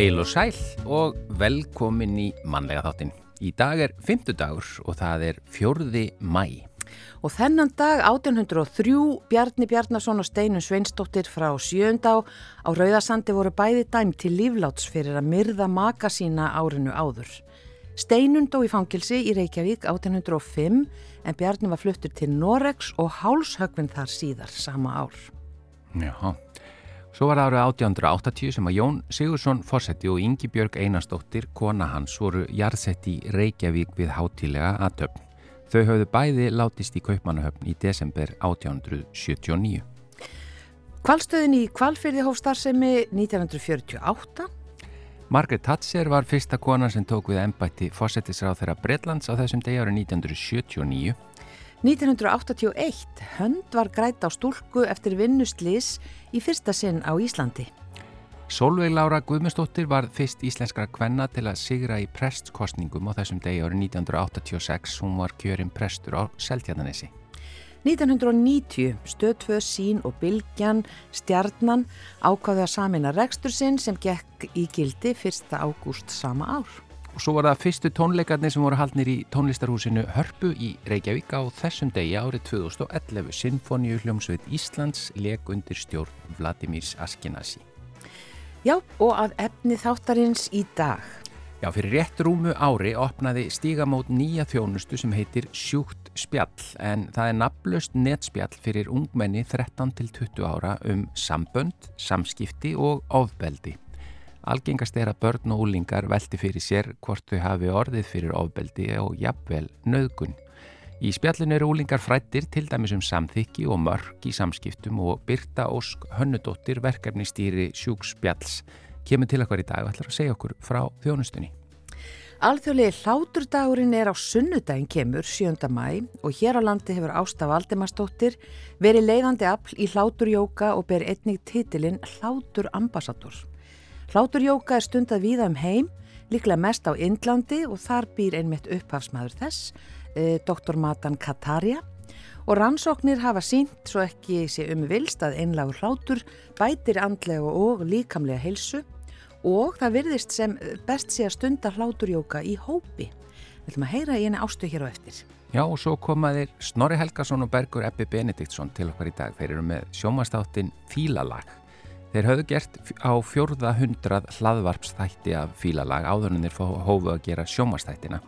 Heil og sæl og velkomin í mannlega þáttin. Í dag er fymtudagur og það er fjörði mæ. Og þennan dag 1803 Bjarni Bjarnason og Steinun Sveinsdóttir frá sjöndá á Rauðasandi voru bæði dæm til lífláts fyrir að myrða maka sína árinu áður. Steinun dó í fangilsi í Reykjavík 1805 en Bjarni var fluttur til Noregs og hálshögvinn þar síðar sama ár. Já, svo var það árið 1880 sem að Jón Sigursson fórseti og Ingi Björg Einarsdóttir, kona hans, voru jarðsett í Reykjavík við hátílega aðtöfn. Þau höfðu bæði látist í Kaupmannahöfn í desember 1879. Kvalstöðin í Kvalfyrði hófstarðsemi 1948. Margaret Thatcher var fyrsta konan sem tók við ennbætti fósettisráð þeirra Breitlands á þessum degi árið 1979. 1981 hönd var græt á stúlku eftir vinnustlis í fyrsta sinn á Íslandi. Solveig Laura Guðmundsdóttir var fyrst íslenskra kvenna til að sigra í prestkostningum á þessum degi árið 1986. Hún var kjörinn prestur á Seltjarnanessi. 1990 stöð tvö sín og bylgjan stjarnan ákvaði að samina rekstur sinn sem gekk í gildi 1. ágúst sama ár. Og svo var það fyrstu tónleikarnir sem voru haldnir í tónlistarhúsinu Hörpu í Reykjavík á þessum degi árið 2011. Sinfoníu hljómsveit Íslands leg undir stjórn Vladimirs Askenasi. Já, og að efni þáttarins í dag. Já, fyrir rétt rúmu ári opnaði stígamót nýja þjónustu sem heitir Sjúkt spjall en það er naflust netspjall fyrir ungmenni 13 til 20 ára um sambönd, samskipti og ofbeldi. Algengast er að börn og úlingar veldi fyrir sér hvort þau hafi orðið fyrir ofbeldi og jafnvel nöðgun. Í spjallinu eru úlingar frættir til dæmis um samþykki og mörg í samskiptum og Birta Ósk Hönnudóttir verkefni stýri sjúkspjalls kemur til okkar í dag og ætlar að segja okkur frá þjónustunni. Alþjóðlegi hláturdagurinn er á sunnudaginn kemur 7. mæ og hér á landi hefur Ásta Valdimarsdóttir verið leiðandi afl í hláturjóka og ber einnig titilinn Hláturambassator. Hláturjóka er stundað víða um heim, líklega mest á Indlandi og þar býr einmitt upphafsmaður þess Eh, Dr. Matan Kataria og rannsóknir hafa sínt svo ekki sé um vilst að einlagur hlátur bætir andlega og líkamlega heilsu og það virðist sem best sé að stunda hláturjóka í hópi. Við ætlum að heyra í henni ástu hér á eftir. Já og svo komaðir Snorri Helgason og Bergur Ebbi Benediktsson til okkar í dag. Þeir eru með sjómastáttin Fílalag. Þeir höfðu gert á fjórða hundrað hlaðvarpstætti af Fílalag áður en þeir hófu að gera sjómastættina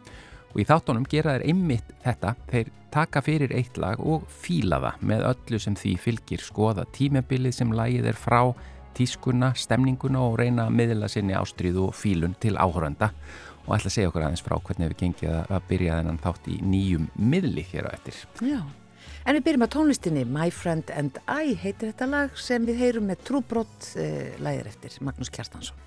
og í þáttunum gera þeir einmitt þetta, þeir taka fyrir eitt lag og fíla það með öllu sem því fylgir. Skoða tímabilið sem lagið er frá tískuna, stemninguna og reyna að miðla sinni ástriðu og fílun til áhöranda og ætla að segja okkur aðeins frá hvernig við gengið að byrja þennan þátt í nýjum miðli hér á eftir. Já, en við byrjum á tónlistinni My Friend and I heitir þetta lag sem við heyrum með trúbrott eh, lagir eftir Magnús Kjartansson.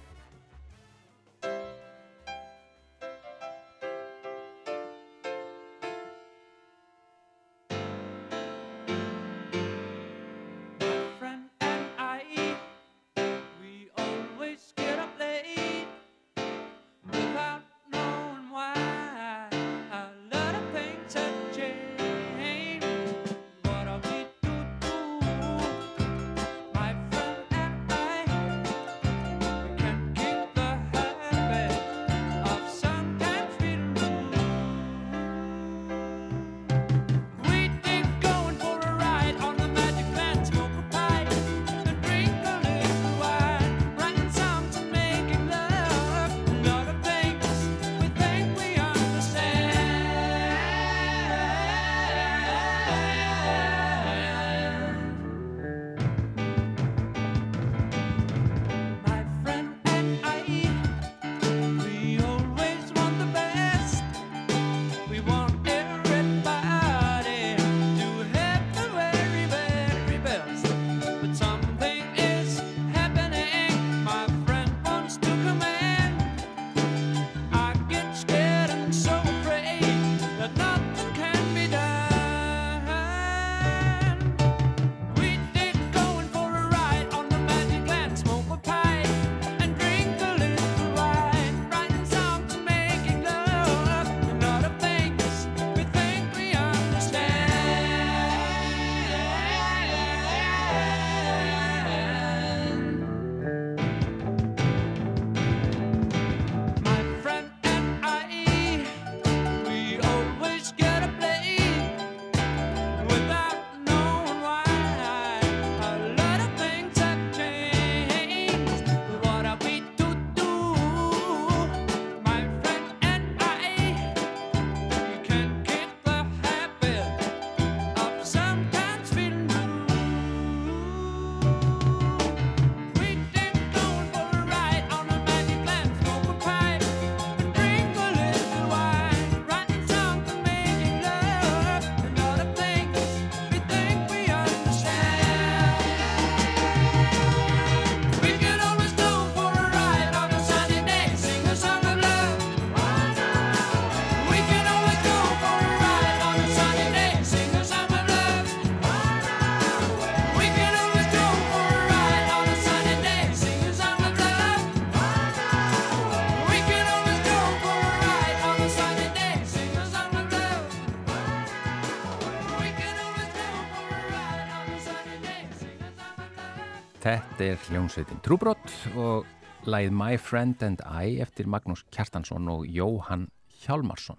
Þetta er hljómsveitin Trúbrott og læð My Friend and I eftir Magnús Kjartansson og Jóhann Hjálmarsson.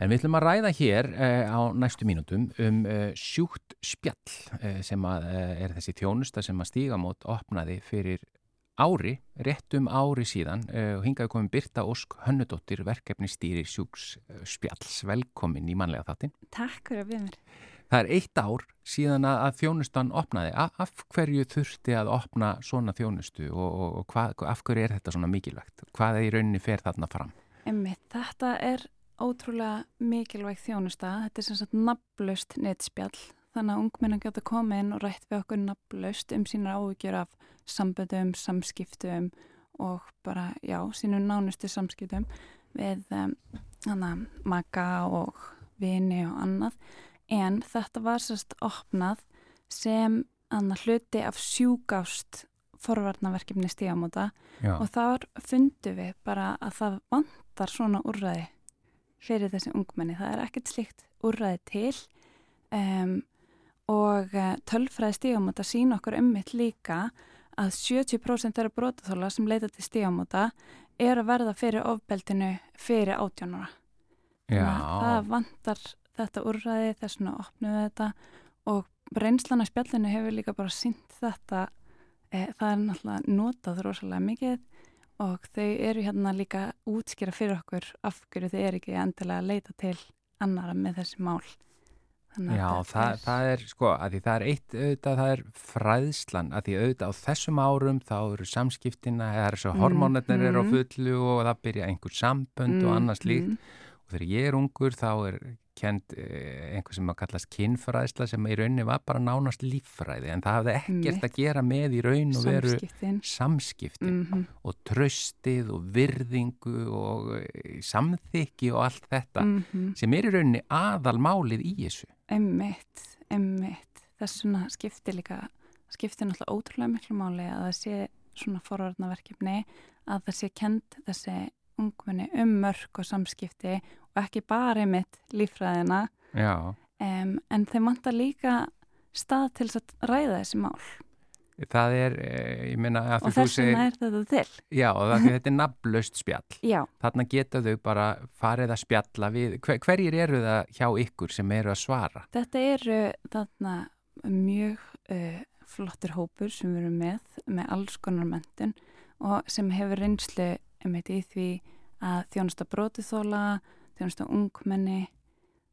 En við ætlum að ræða hér eh, á næstu mínútum um eh, sjúkt spjall eh, sem að, eh, er þessi þjónusta sem að stígamót opnaði fyrir ári, rétt um ári síðan eh, og hingaði komin Birta Ósk Hönnudóttir verkefni stýri sjúks spjalls. Velkomin í manlega þáttin. Takk fyrir að við mér. Það er eitt ár síðan að þjónustan opnaði. Af hverju þurfti að opna svona þjónustu og, og, og hvað, af hverju er þetta svona mikilvægt? Hvað er í rauninni fer þarna fram? Emmi, þetta er ótrúlega mikilvægt þjónusta. Þetta er sem sagt nafnlaust nettspjall. Þannig að ungmennan geta komið inn og rætt við okkur nafnlaust um sínar áhugjur af samböndum, samskiptum og bara, já, sínu nánustu samskiptum við um, hana, maka og vini og annað en þetta var sérst opnað sem hluti af sjúkást forvarnaverkefni stígamóta og þar fundu við bara að það vantar svona úrræði fyrir þessi ungmenni. Það er ekkert slikt úrræði til um, og eh, tölfræði stígamóta sín okkur ummitt líka að 70% þeirra brotaþóla sem leita til stígamóta er að verða fyrir ofbeldinu fyrir átjónara. Það vantar þetta úrræði, þessuna opnuðu þetta og reynslan af spjallinu hefur líka bara synt þetta e, það er náttúrulega notað rosalega mikið og þau eru hérna líka útskýra fyrir okkur af hverju þau eru ekki endilega að leita til annara með þessi mál Já, það, er... það er sko, að því það er eitt auðvitað, það er fræðslan að því auðvitað á þessum árum þá eru samskiptina, eða þessu mm, hormónarnir mm. eru á fullu og það byrja einhver sambönd mm, og annars líkt mm. Og þegar ég er ungur þá er kent eh, einhver sem að kallast kinnfræðsla sem í rauninni var bara nánast líffræði en það hafði ekkert að gera með í raun og veru samskiptin mm -hmm. og tröstið og virðingu og eh, samþykki og allt þetta mm -hmm. sem er í rauninni aðalmálið í þessu. Emmitt, emmitt. Þess svona skiptir líka, skiptir náttúrulega ótrúlega miklu máli að það sé svona forvarnaverkefni að það sé kent þessi ungmenni um mörg og samskipti og ekki bara einmitt lífræðina um, en þeim vantar líka stað til að ræða þessi mál Það er, eh, ég minna og þess vegna er þetta til Já, það, þetta er nafnlaust spjall Já. þarna geta þau bara farið að spjalla við, hver, hverjir eru það hjá ykkur sem eru að svara? Þetta eru þarna mjög uh, flottur hópur sem erum með með alls konar mentun og sem hefur reynslu um í því að þjónusta brótithóla þjónustu ungmenni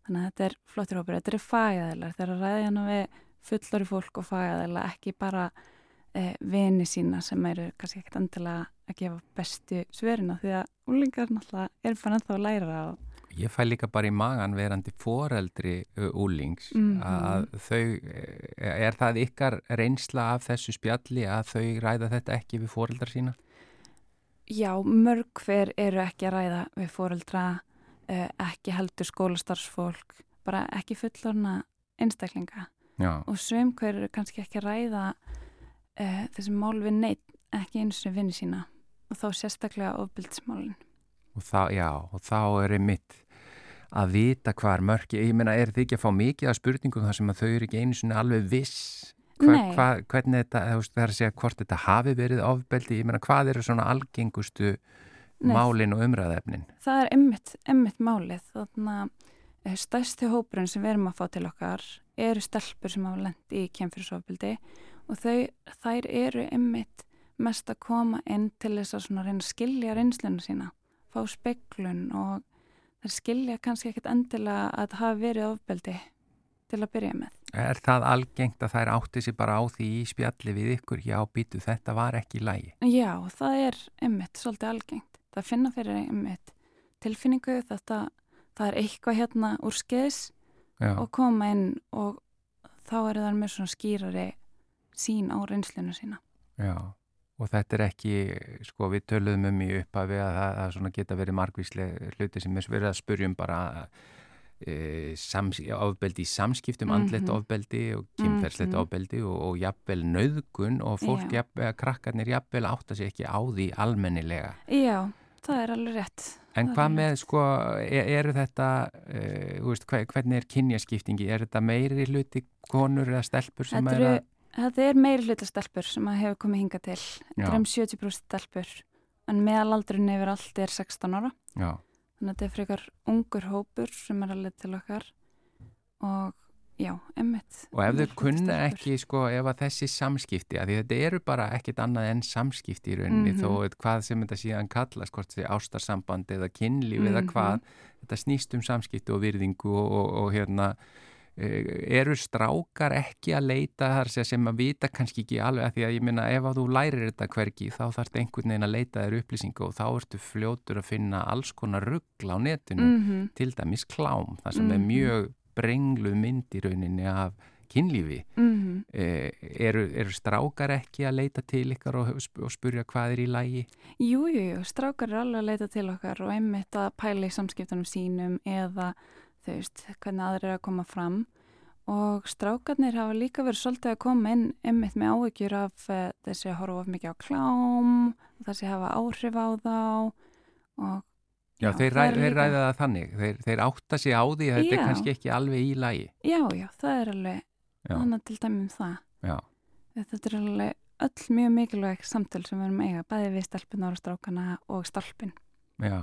þannig að þetta er flottir hópur, þetta er fæðaðilar þegar ræðja hana við fullori fólk og fæðaðila, ekki bara eh, vini sína sem eru kannski ekkert endilega að gefa bestu svörina því að úlingar náttúrulega er fann að læra á Ég fæ líka bara í magan verandi foreldri úlings mm -hmm. að þau, er það ykkar reynsla af þessu spjalli að þau ræða þetta ekki við foreldra sína? Já, mörg hver eru ekki að ræða við foreldra ekki heldur skólastarfsfólk bara ekki fullorna einstaklinga. Já. og svum hver eru kannski ekki að ræða uh, þessi mál við neitt ekki eins og vinni sína. Og þá sérstaklega ofbildsmálin og þá, já, og þá er einmitt að vita hvað er mörg ég meina, er þið ekki að fá mikið af spurningum þar sem að þau eru ekki einu svona alveg viss? Hva, hva, hvernig þetta, það er að segja hvort þetta hafi verið ofbeldi, ég meina, hvað eru svona algengustu Nei, málin og umræðefnin? Það er emmitt, emmitt málið. Þannig að eh, stæsti hópurinn sem við erum að fá til okkar eru stelpur sem hafa lendt í kemfyrirsofbildi og þau, þær eru emmitt mest að koma inn til þess að reyna að skilja reynslinu sína, fá speklun og þær skilja kannski ekkit endilega að það hafi verið ofbildi til að byrja með. Er það algengt að þær átti sér bara á því í spjalli við ykkur hjá býtu þetta var ekki lægi? Já, það er emmitt svolítið algengt það finna fyrir einmitt tilfinningu þetta það er eitthvað hérna úr skeiðs og koma inn og þá er það með svona skýrari sín á reynslinu sína Já, og þetta er ekki sko við töluðum um í upphafi að það, það geta verið margvíslega hluti sem er verið að spurjum bara e, sams, ofbeldi í samskiptum, mm -hmm. andlet ofbeldi og kynferðslegt mm -hmm. ofbeldi og, og jafnvel nöðgun og fólk, jafnvel, krakkarnir jafnvel átta sig ekki á því almennilega Já það er alveg rétt. En hvað með, sko, er, eru þetta, uh, veist, hvernig er kynjaskiptingi? Er þetta meiri hluti konur eða stelpur sem eru? þetta er meiri hluta stelpur sem að hefur komið hinga til. Þetta er um 70% stelpur en meðalaldurinn yfir allt er 16 ára. Já. Þannig að þetta er frekar ungur hópur sem er alveg til okkar og já, emmitt. Og ef þau kunna ekki, sko, ef að þessi samskipti, að þetta eru bara ekkit annað en samskipti í rauninni, mm -hmm. þó hvað sem þetta síðan kallast, hvort þessi ástarsamband eða kynlíf mm -hmm. eða mhm. hvað, þetta snýst um samskipti og virðingu og, og, og hérna, e, eru strákar ekki að leita þar sem að vita kannski ekki alveg að því að ég minna ef að þú lærir þetta hverki þá þarf einhvern veginn að leita þér upplýsingu og þá ertu fljótur að finna alls konar ruggla á netinu, mm -hmm. til dæmis klám, það sem er mhm. mjög brengluð mynd í rauninni af kynlífi mm -hmm. e, eru, eru strákar ekki að leita til ykkar og, og spurja hvað er í lægi? Jújújú, jú, strákar er alveg að leita til okkar og einmitt að pæla í samskiptunum sínum eða þau veist hvernig aðri er að koma fram og strákarnir hafa líka verið svolítið að koma inn einmitt með áhyggjur af uh, þessi að horfa of mikið á klám og þessi hafa áhrif á þá og Já, þeir, ræ, þeir ræða það þannig, þeir, þeir átta sig á því að já. þetta er kannski ekki alveg í lagi. Já, já, það er alveg, þannig til dæmum það. Já. Þetta er alveg öll mjög mikilvæg samtöl sem við erum eiga, bæði við stelpunar og strákana og stálpin. Já,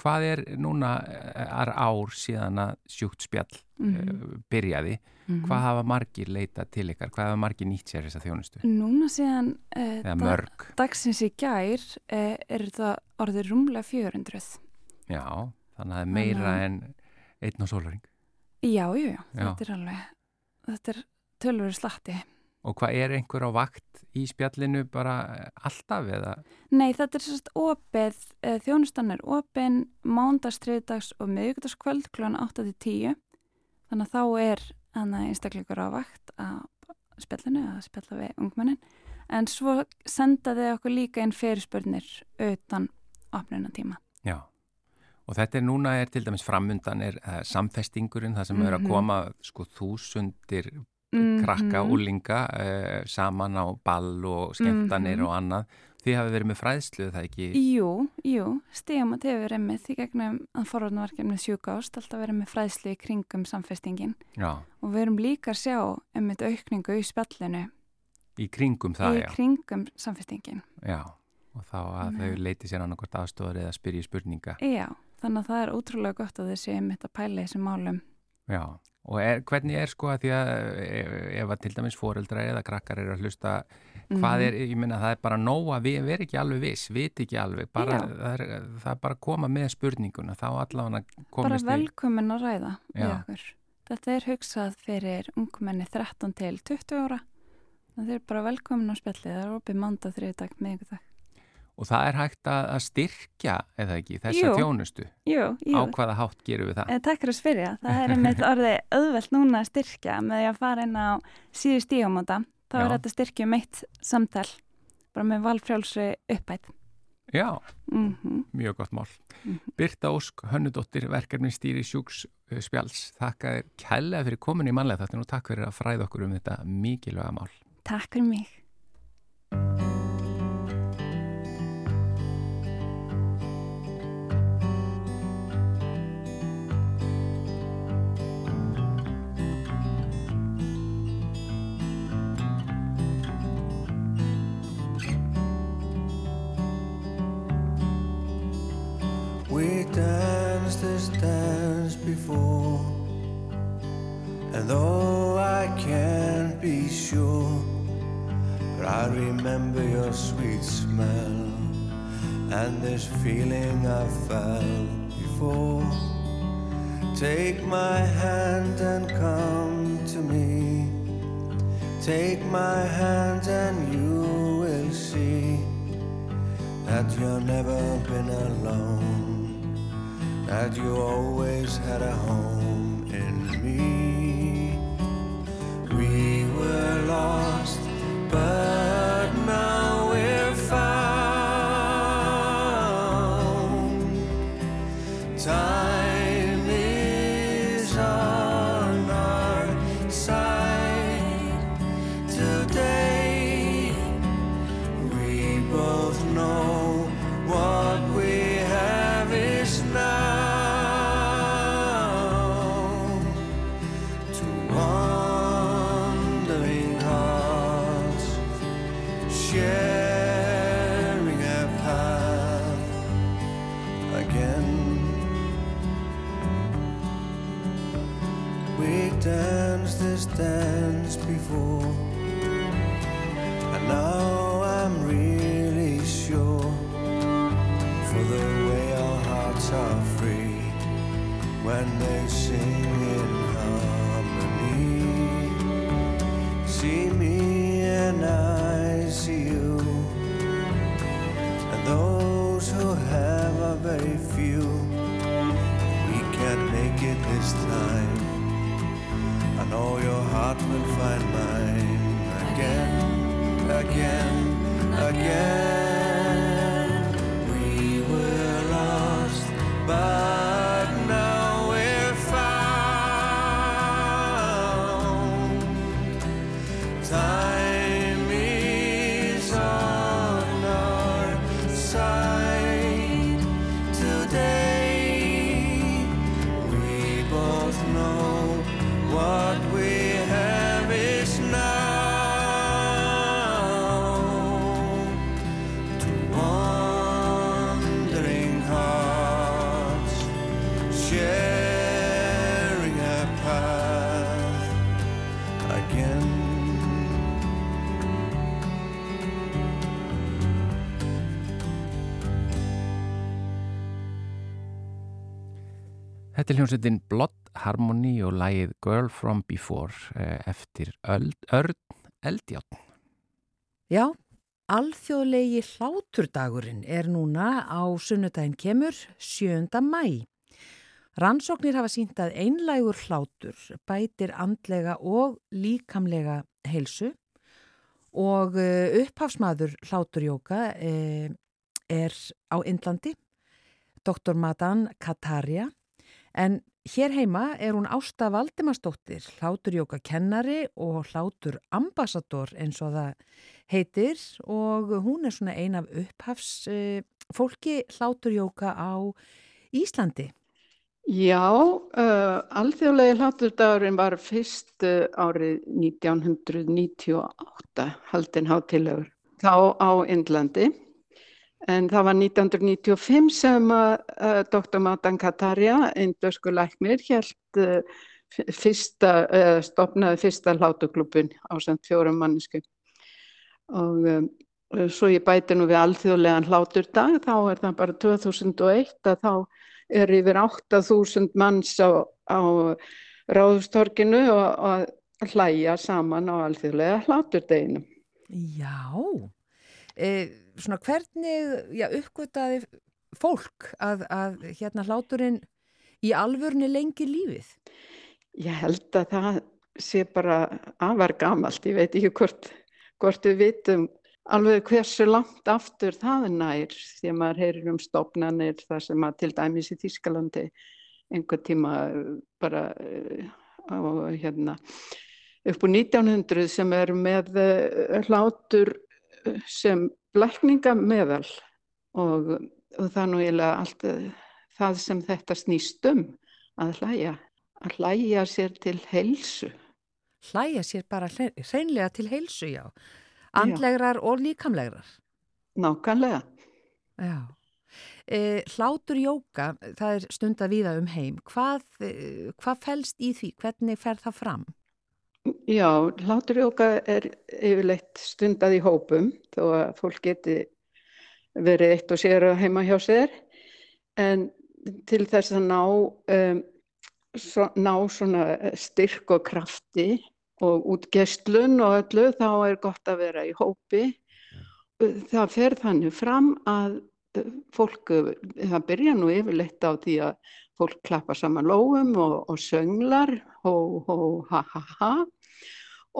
hvað er núna er ár síðan að sjúkt spjall mm -hmm. byrjaði, mm -hmm. hvað hafa margir leita til ykkar, hvað hafa margir nýtt sér þessa þjónustu? Núna síðan uh, da, dagsins í gær uh, er það orðið rúmlega 400. Já, þannig að það er meira þannig... en einn á sólaring. Já, jú, já, þetta er alveg, þetta er tölur slatti. Og hvað er einhver á vakt í spjallinu bara alltaf eða? Nei, þetta er sérst opið, eh, þjónustan er opið mándags, og miðugdaskvöld kl. 8-10 þannig að þá er einstakleikur á vakt að spjallinu, að spjalla við ungmennin en svo sendaði okkur líka einn fyrirspörnir utan opnuna tíma. Já. Og þetta er núna er til dæmis framundan er uh, samfestingurinn, það sem mm -hmm. er að mhm. koma sko þúsundir mm -hmm. krakka, úlinga uh, eh, saman á ball og skemmtanir mm -hmm. og annað. Þið hafi verið með fræðslu, það ekki? Jú, jú, þið hefur verið með því gegnum að forvarnaverkefni sjúka ást, alltaf verið með fræðslu í kringum samfestingin. Já. Og við erum líka að sjá um þetta aukningu í spjallinu. Í kringum það, í já. Í kringum samfestingin. Já, og þá að þau leiti sér annarkort aðstofar eða spyrja spurninga. Já. Þannig að það er ótrúlega gott að þið séum mitt að pæla þessum málum. Já, og er, hvernig er sko að því að ef að til dæmis fóreldra eða krakkar eru að hlusta, hvað -hmm. er, ég minna það er bara nóg að við verum ekki alveg viss, vit ekki alveg, bara, það, er, það er bara að koma með spurninguna, þá allavega komist í... Bara velkomin að ræða við okkur. Þetta er hugsað fyrir ungmenni 13 til 20 ára, það er bara velkomin á spjallið, það er opið manda þriðdag með ykkur dag. Og það er hægt að styrkja, eða ekki, þessa jú, þjónustu? Jú, jú. Á hvaða hátt gerum við það? Eh, takk fyrir að spyrja. Það er einmitt orðið auðvelt núna að styrkja með að fara inn á síðu stígamóta. Þá Já. er þetta styrkjum meitt samtal, bara með valfrjálsri uppætt. Já, mm -hmm. mjög gott mál. Mm -hmm. Birta Ósk, hönnudóttir, verkefni stýri sjúks spjáls. Takk að þér kælega fyrir komin í manlega þetta og takk fyrir að fræða okkur um þetta mikilvæga mál. Takk fyrir mig. I remember your sweet smell and this feeling I felt before. Take my hand and come to me. Take my hand and you will see that you've never been alone that you always had a home in me. When they sing Þetta er hljómsveitin Blood Harmony og lægið Girl From Before eh, eftir Öld, Örn Eldjátt. Já, alþjóðlegi hláturdagurinn er núna á sunnudaginn kemur 7. mæ. Rannsóknir hafa sínt að einlægur hlátur bætir andlega og líkamlega heilsu og eh, upphafsmaður hláturjóka eh, er á Indlandi, Dr. Madan Kataria, en hér heima er hún Ásta Valdimarsdóttir, hláturjóka kennari og hlátur ambassador eins og það heitir. Og hún er svona ein af upphafs eh, fólki hláturjóka á Íslandi. Já, uh, alþjóðlega hláturdagurinn var fyrst uh, árið 1998 haldinn hátilegur þá á Indlandi en það var 1995 sem uh, uh, Dr. Matan Kataria, indösku læknir, held uh, fyrsta, uh, stopnaði fyrsta hlátuklubun á samt fjórum mannesku og um, svo ég bæti nú við alþjóðlegan hláturdag þá er það bara 2001 að þá er yfir 8000 manns á, á ráðustorkinu og, og hlæja saman á alþjóðlega hláturdeginu. Já, svona hvernig já, uppgötaði fólk að, að hérna hláturinn í alvörni lengi lífið? Ég held að það sé bara afar gamalt, ég veit ekki hvort, hvort við vitum alveg hversu langt aftur það nær því að maður heyrir um stopnarnir þar sem að til dæmis í Þýskalandi einhver tíma bara á hérna upp úr 1900 sem er með uh, hlátur sem blækninga meðal og, og það nú eiginlega allt uh, það sem þetta snýst um að hlæja, að hlæja sér til heilsu. Hlæja sér bara hreinlega til heilsu, já. Andlegrar já. og líkamlegrar. Nákvæmlega. Já. E, hlátur jóka, það er stund að viða um heim. Hvað, e, hvað fælst í því? Hvernig fer það fram? Já, hlátur jóka er yfirleitt stundað í hópum þó að fólk geti verið eitt og sér heima hjá sér. En til þess að ná, um, svo, ná svona styrk og krafti og útgestlun og öllu þá er gott að vera í hópi. Það fer þannig fram að fólk, það byrja nú yfirleitt á því að fólk klappa saman lóum og, og sönglar, hó, hó, ha, ha, ha.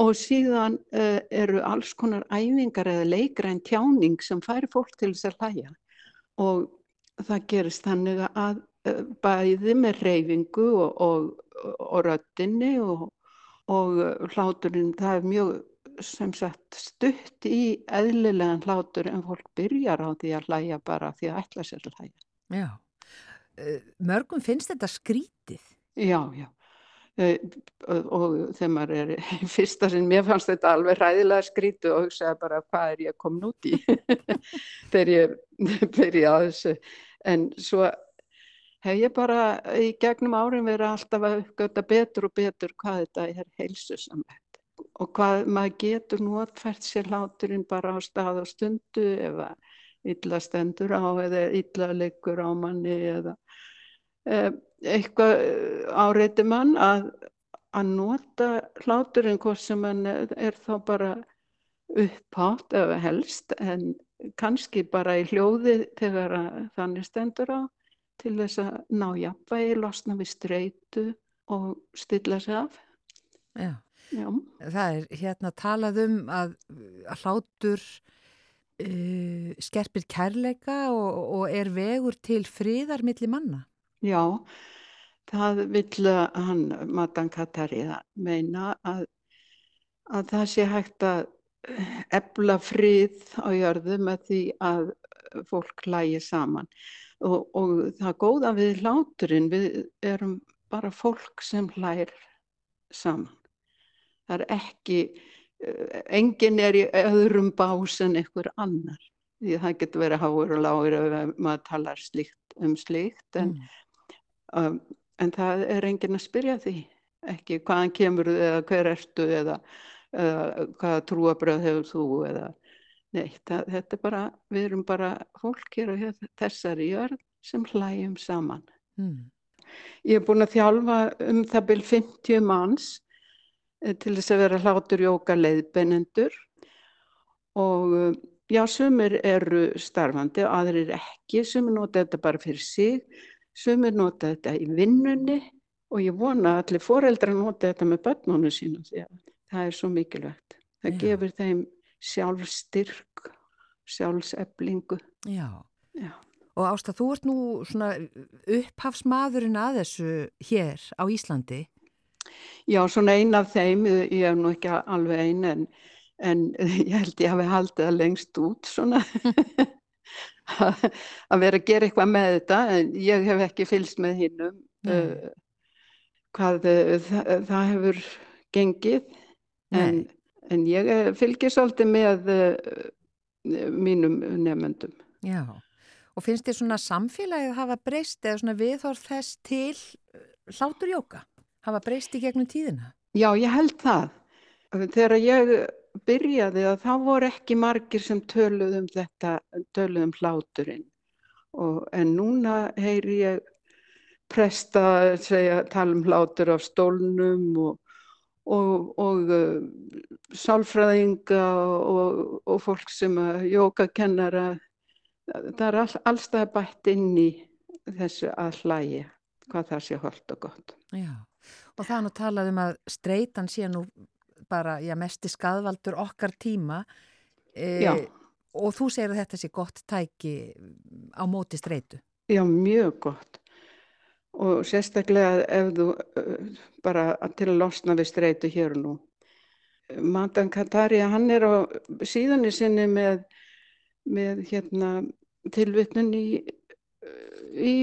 Og síðan uh, eru alls konar æfingar eða leikræn tjáning sem færi fólk til þess að hlæja. Og það gerist þannig að uh, bæði með reyfingu og, og, og röttinni og og hláturinn það er mjög sem sagt stutt í eðlilegan hlátur en fólk byrjar á því að hlæja bara því að ætla sér að hlæja. Já, mörgum finnst þetta skrítið? Já, já, Eh, og þegar maður er fyrsta sinn, mér fannst þetta alveg ræðilega skrítu og hugsaði bara hvað er ég komin út í? Þegar ég byrjaði að þessu en svo hef ég bara í gegnum árin verið alltaf að uppgöta betur og betur hvað þetta er heilsusamlegt. Og hvað maður getur notfært sér hláturinn bara á stað og stundu ef að illa stendur á eða illa leikur á manni eða Eh, eitthvað eh, áreiti mann að, að nota hláturinn hvort sem hann er þá bara upphátt eða helst en kannski bara í hljóði þegar þannig stendur á til þess að ná jafnvægi, losna við streitu og stilla sig af. Já. Já. Það er hérna talað um að, að hlátur uh, skerpir kærleika og, og er vegur til fríðar millir manna. Já, það vill hann, Matan Katari, meina að, að það sé hægt að ebla frið á jörðu með því að fólk lægi saman. Og, og það góða við hláturinn, við erum bara fólk sem hlægir saman. Það er ekki, enginn er í öðrum bás en einhver annar. Því það getur verið háur og lágur ef maður talar slíkt um slíkt en mm um, en það er enginn að spyrja því. Ekki hvaðan kemur þið eða hver ertu eða, eða hvaða trúabröð hefur þú eða neitt, það, þetta er bara við erum bara fólk hér og þessari jörð sem hlægjum saman. Mm. ég er búin að þjálfa um það byrj 50 manns eh, til þess að vera hlátur jóka leiðbennendur og eh, já, sumir eru starfandi aðrir ekki, sumir nota þetta bara fyrir sig Sumir nota þetta í vinnunni og ég vona að allir foreldrar nota þetta með börnunum sínum því að það er svo mikilvægt. Það Já. gefur þeim sjálfstyrk, sjálfseflingu. Já. Já. Og Ásta, þú ert nú svona upphafsmaðurinn að þessu hér á Íslandi. Já, svona ein af þeim, ég hef nú ekki alveg ein en, en ég held ég hafi haldið það lengst út svona. að vera að gera eitthvað með þetta en ég hef ekki fylst með hinnum uh, hvað uh, það, það hefur gengið. En, en ég fylgir svolítið með uh, mínum nefnendum Já, og finnst þér svona samfélagið hafa breyst eða svona viðhorf þess til uh, hláturjóka hafa breyst í gegnum tíðina? Já, ég held það. Þegar ég byrjaði að þá voru ekki margir sem töluðum þetta, töluðum hláturinn og, en núna heyri ég presta segja, tala um hlátur af stólnum og, og, og uh, sálfræðinga og fólk sem að jókakennara, það er all, allstað bætt inn í þessu að hlæja hvað það sé holdt og gott. Já, og það nú talað um að streitan sé nú bara, já, mesti skadvaldur okkar tíma e, og þú segir að þetta sé gott tæki á móti streitu. Já, mjög gott og sérstaklega ef þú bara til að losna við streitu hér og nú. Matan Katari, hann er á síðanir sinni með, með hérna, tilvittnun í, í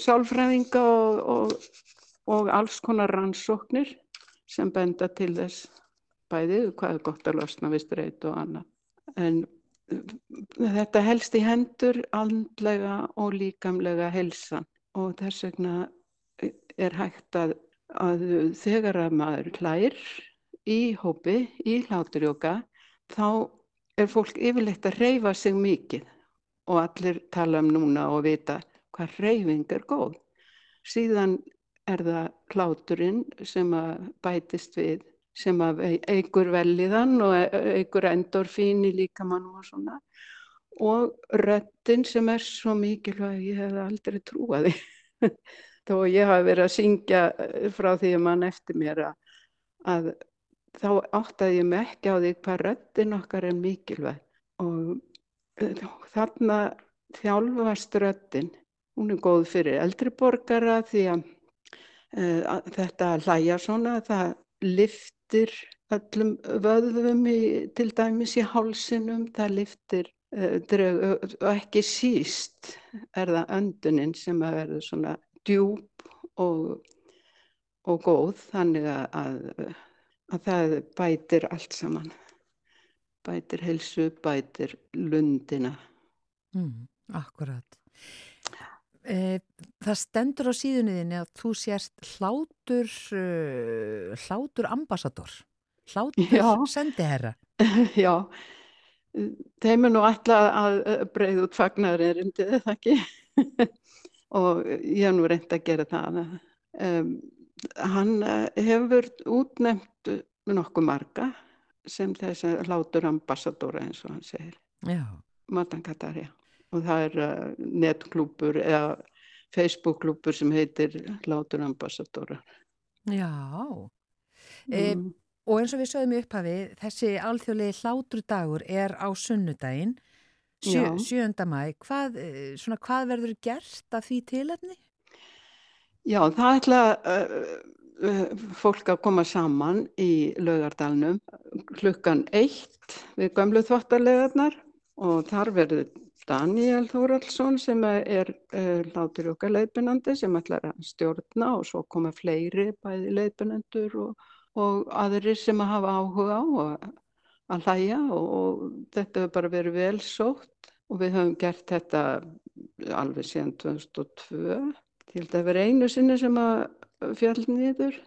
sálfræðinga og, og, og alls konar rannsóknir sem benda til þess bæði hvað er gott að losna við streyt og annað. En uh, þetta helst í hendur andlega og líkamlega helsan og þess vegna er hægt að, að þegar að maður klær í hópi, í hláturjóka, þá er fólk yfirleitt að reyfa sig mikið og allir tala um núna og vita hvað reyfing er góð. Síðan er það hláturinn sem bætist við sem eigur velliðan og eigur endorfín í líkamannum og svona. Og röttin sem er svo mikilvæg ég hef aldrei trúaði þó ég hafi verið að syngja eh, frá því að mann eftir mér að, að þá áttaði ég mig ekki á því hvað röttin okkar er mikilvæg. Og eh, þarna þjálfast röttin hún er góð fyrir eldriborgara því að, uh, að þetta hlæja svona það liftir öllum vöðvum í, til dæmis í hálsinum, það liftir og ekki síst er það öndunin sem að verður svona djúb og, og góð þannig að, að það bætir allt saman. Bætir helsu, bætir lundina. Mm, akkurat. E, það stendur á síðunniðinni að þú sérst hlátur, uh, hlátur ambassador, hlátur Já. sendiherra. Já, þeim er nú alltaf að breyða út fagnar erindið, það ekki? og ég hef nú reynd að gera það. Um, hann eh, hefur útnefnt nokkuð marga sem þess að hlátur ambassadora eins og hann segir. Já. Matan Katarja. Og það er uh, netklúpur eða Facebook-klúpur sem heitir hlátur ambassadora. Já. E, Mm. og eins og við sögum í upphafi, þessi alþjóðlegi hláturdagur er á sunnudaginn, sjö, Já. 7. mæ. Hvað, eh, svona, hvað verður gert af því tilefni? Já, það ætla uh, fólk að koma saman í laugardalnum klukkan eitt við gömlu þvottarlegarnar og þar verður Daniel Þóraldsson sem er uh, látur okkar leiðbynandi sem ætlar að stjórna og svo koma fleiri bæði leiðbynendur og, og aðrir sem að hafa áhuga á að, að hlæja og, og þetta hefur bara verið vel sótt og við höfum gert þetta alveg síðan 2002 til þetta verið einu sinni sem að fjall nýður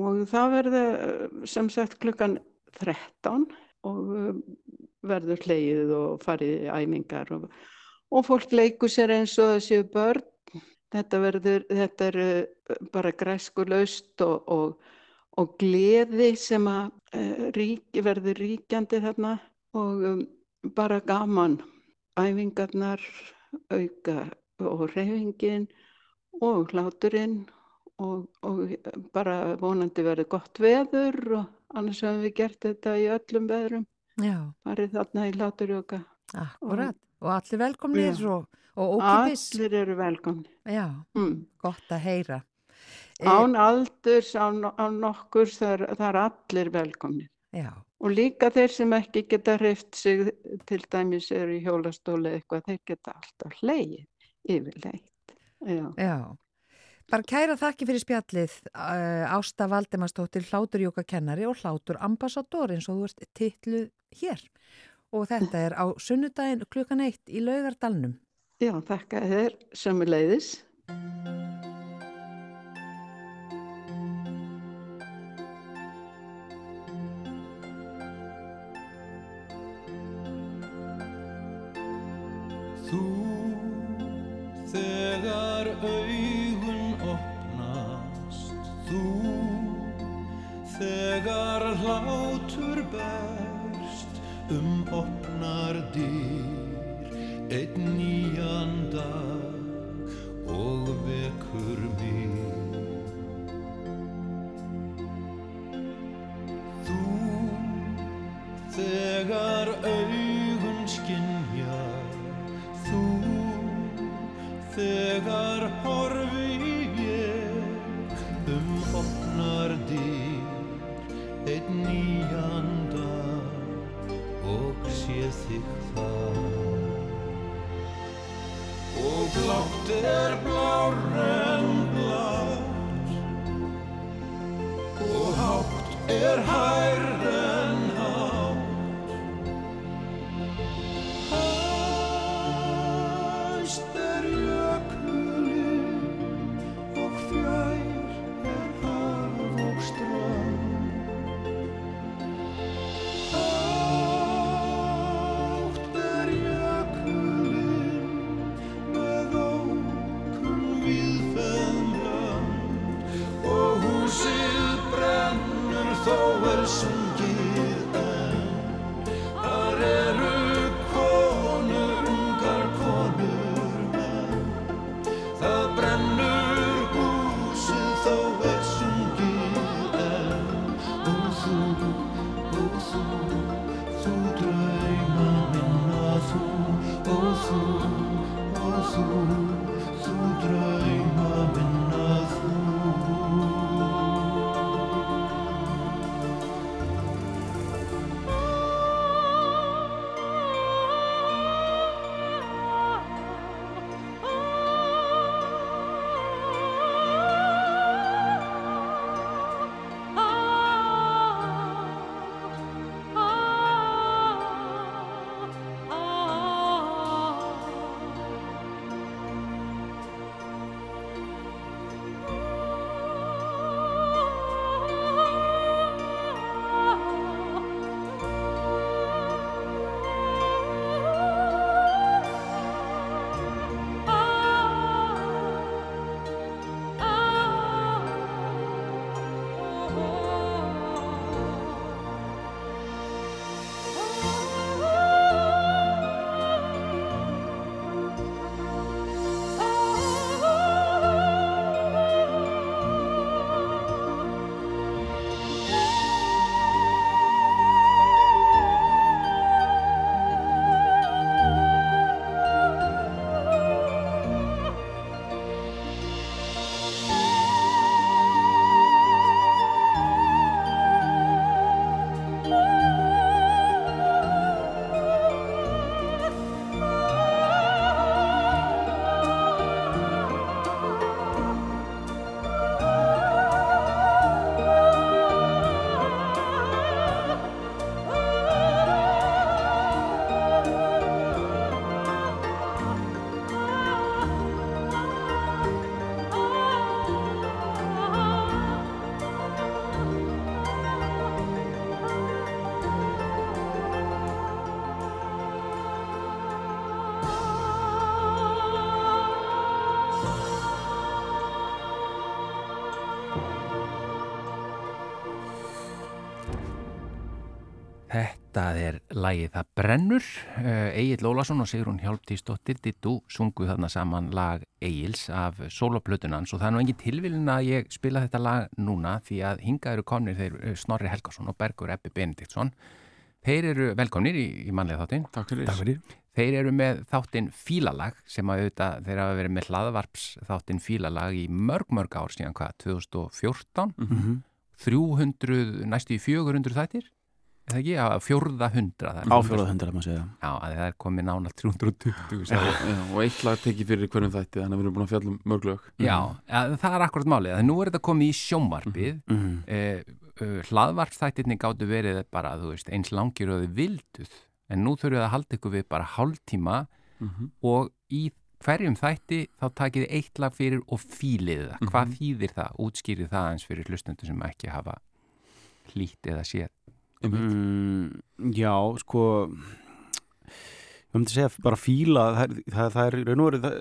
og það verður sem sagt klukkan 13 og verður hleyið og farið æfingar og, og fólk leikur sér eins og séu börn. Þetta verður, þetta er uh, bara græskulaust og, og, og gleði sem að uh, rík, verður ríkjandi þarna og um, bara gaman. Æfingarnar, auka og reyfingin og hláturinn og, og bara vonandi verður gott veður og annars hefum við gert þetta í öllum veðrum farið þarna í hláturjóka akkurat. Og allir velkomnir Já. og, og ókipis. allir eru velkomni Já, mm. gott að heyra. E, án aldurs, án, án er, það er allir velkomni Já, og líka þeir sem ekki geta hreift sig til dæmis eru í hjólastóli eitthvað, þeir geta alltaf hleyið yfirleitt Já. já. Bara kæra þakki fyrir spjallið uh, Ásta Valdimarsdóttir, hláturjóka kennari og hlátur ambassador eins og þú ert titluð hér. Og þetta er á sunnudaginn klukkan eitt í Laugardalnum. Já, þakka þér sömuleiðis um opnar dyr einn nýjan dag og vekur lægið Það brennur. Egil Lólasson og Sigrun Hjálptíðsdóttir dittu sunguð þarna saman lag Egils af soloplötunans og það er nú engin tilvilin að ég spila þetta lag núna því að hinga eru konir þeir eh, Snorri Helgarsson og Bergur Ebbi Benediktsson. Þeir eru velkomnir í, í mannlega þáttin. Takk fyrir. Takk fyrir. Þeir eru með þáttinn Fílalag sem að auðvitað þeir hafa verið með hlaðvarps þáttinn Fílalag í mörg mörg ár síðan hvað, 2014 Mm -hmm. 300, næstu í 400 þættir eða ekki, á fjórða hundra Á fjóraða hundra, maður segja. Já, að það er komið nána 320 Já, já, og eitt lag tekið fyrir hverjum þætti þannig að við erum búin að fjalla um mörg lög Já, að, það er akkurat málið að nú er þetta komið í sjónvarpið mm Mhm. eh, uh, hlaðvarpstættirni gáttu verið bara, þú veist, eins langir og þið vilduð en nú þurfum við að halda ykkur við bara hálftíma Mhm. og í hverjum þætti þá takið þið eitt lag fyrir og fílið það. Hvað Mhm. þýðir það? Útskýrið það eins fyrir hlustundur Mm, já, sko ég myndi segja bara fíla það það, það er, raun og veru, það,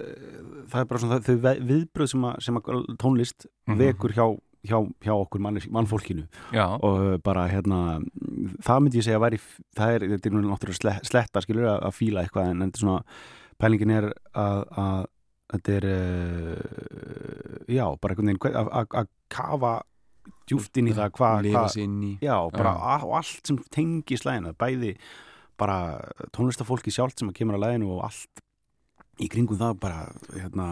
það er bara svona þau viðbröð sem að, sem að tónlist Mhm. vekur hjá, hjá, hjá okkur mannis, mannfólkinu. Já, og bara hérna það myndi ég segja að væri það er, þetta er náttúrulega sle, sletta skilur að, að fíla eitthvað en, þetta er svona pælingin er að, þetta er uh, já, bara einhvern veginn að kafa djúft inn í það hvað hva, í. Á- og allt sem tengi slæðina, bæði bara tónlistafólki sjálft sem að kemur að læginu og allt í kringum það bara hérna,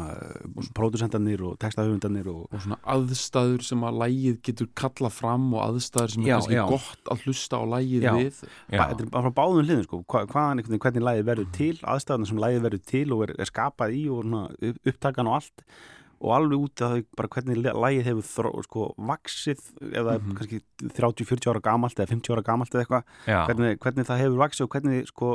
pródusendarnir og textahöfundarnir og og svona aðstæður sem að lægið getur kalla fram og aðstæður sem er Já, kannski já. gott að hlusta á lægið Já. við. Þetta er bara frá báðum hliðum sko, Hva, hvaðan, hvernig lægið verður til aðstæðan sem lægið verður til og er, er skapað í og upptakan og allt og alveg út að bara hvernig lægið hefur þró, sko, vaksið það er Mhm. kannski 30-40 ára gamalt eða 50 ára gamalt eða eitthvað hvernig, hvernig það hefur vaksið og hvernig sko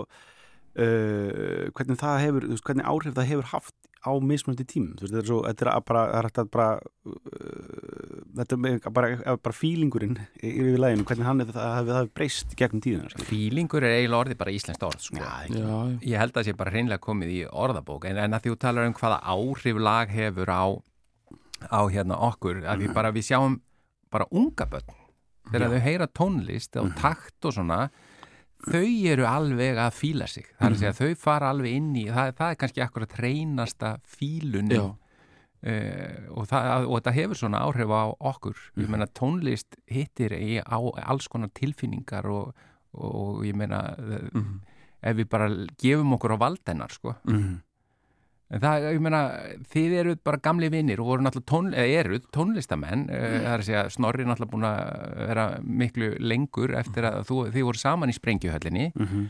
uh, hvernig það hefur hvernig áhrif það hefur haft á mismunandi tímum þú veist, þetta er svo, þetta er bara, það er hægt að bara uh, þetta er með- bara, bara fílingurinn yfir læginu, hvernig hann hefur, það hefur, það breyst gegnum tíðina sko. Fílingur er eiginlega orðið bara íslenskt orð, sko. Já, já, já. Ég held að það sé bara hreinlega komið í orðabók en, en að því þú talar um hvaða áhrif lag hefur á, á hérna okkur að við bara, við sjáum bara unga börn þegar þau heyra tónlist og takt og svona þau eru alveg að fíla sig það er að segja þau fara alveg inn í það, það er kannski akkur að treinasta fílunin já. uh, og, það, og þetta hefur svona áhrif á okkur ég meina tónlist hittir í á alls konar tilfinningar og, og ég meina Mhm. ef við bara gefum okkur á valdennar sko. mm. En það, ég meina, þið eruð bara gamli vinnir og tón, eruð tónlistamenn, mm. það er að segja Snorri er náttúrulega búin að vera miklu lengur eftir að þú, þið voru saman í sprengjuhöllinni. Mm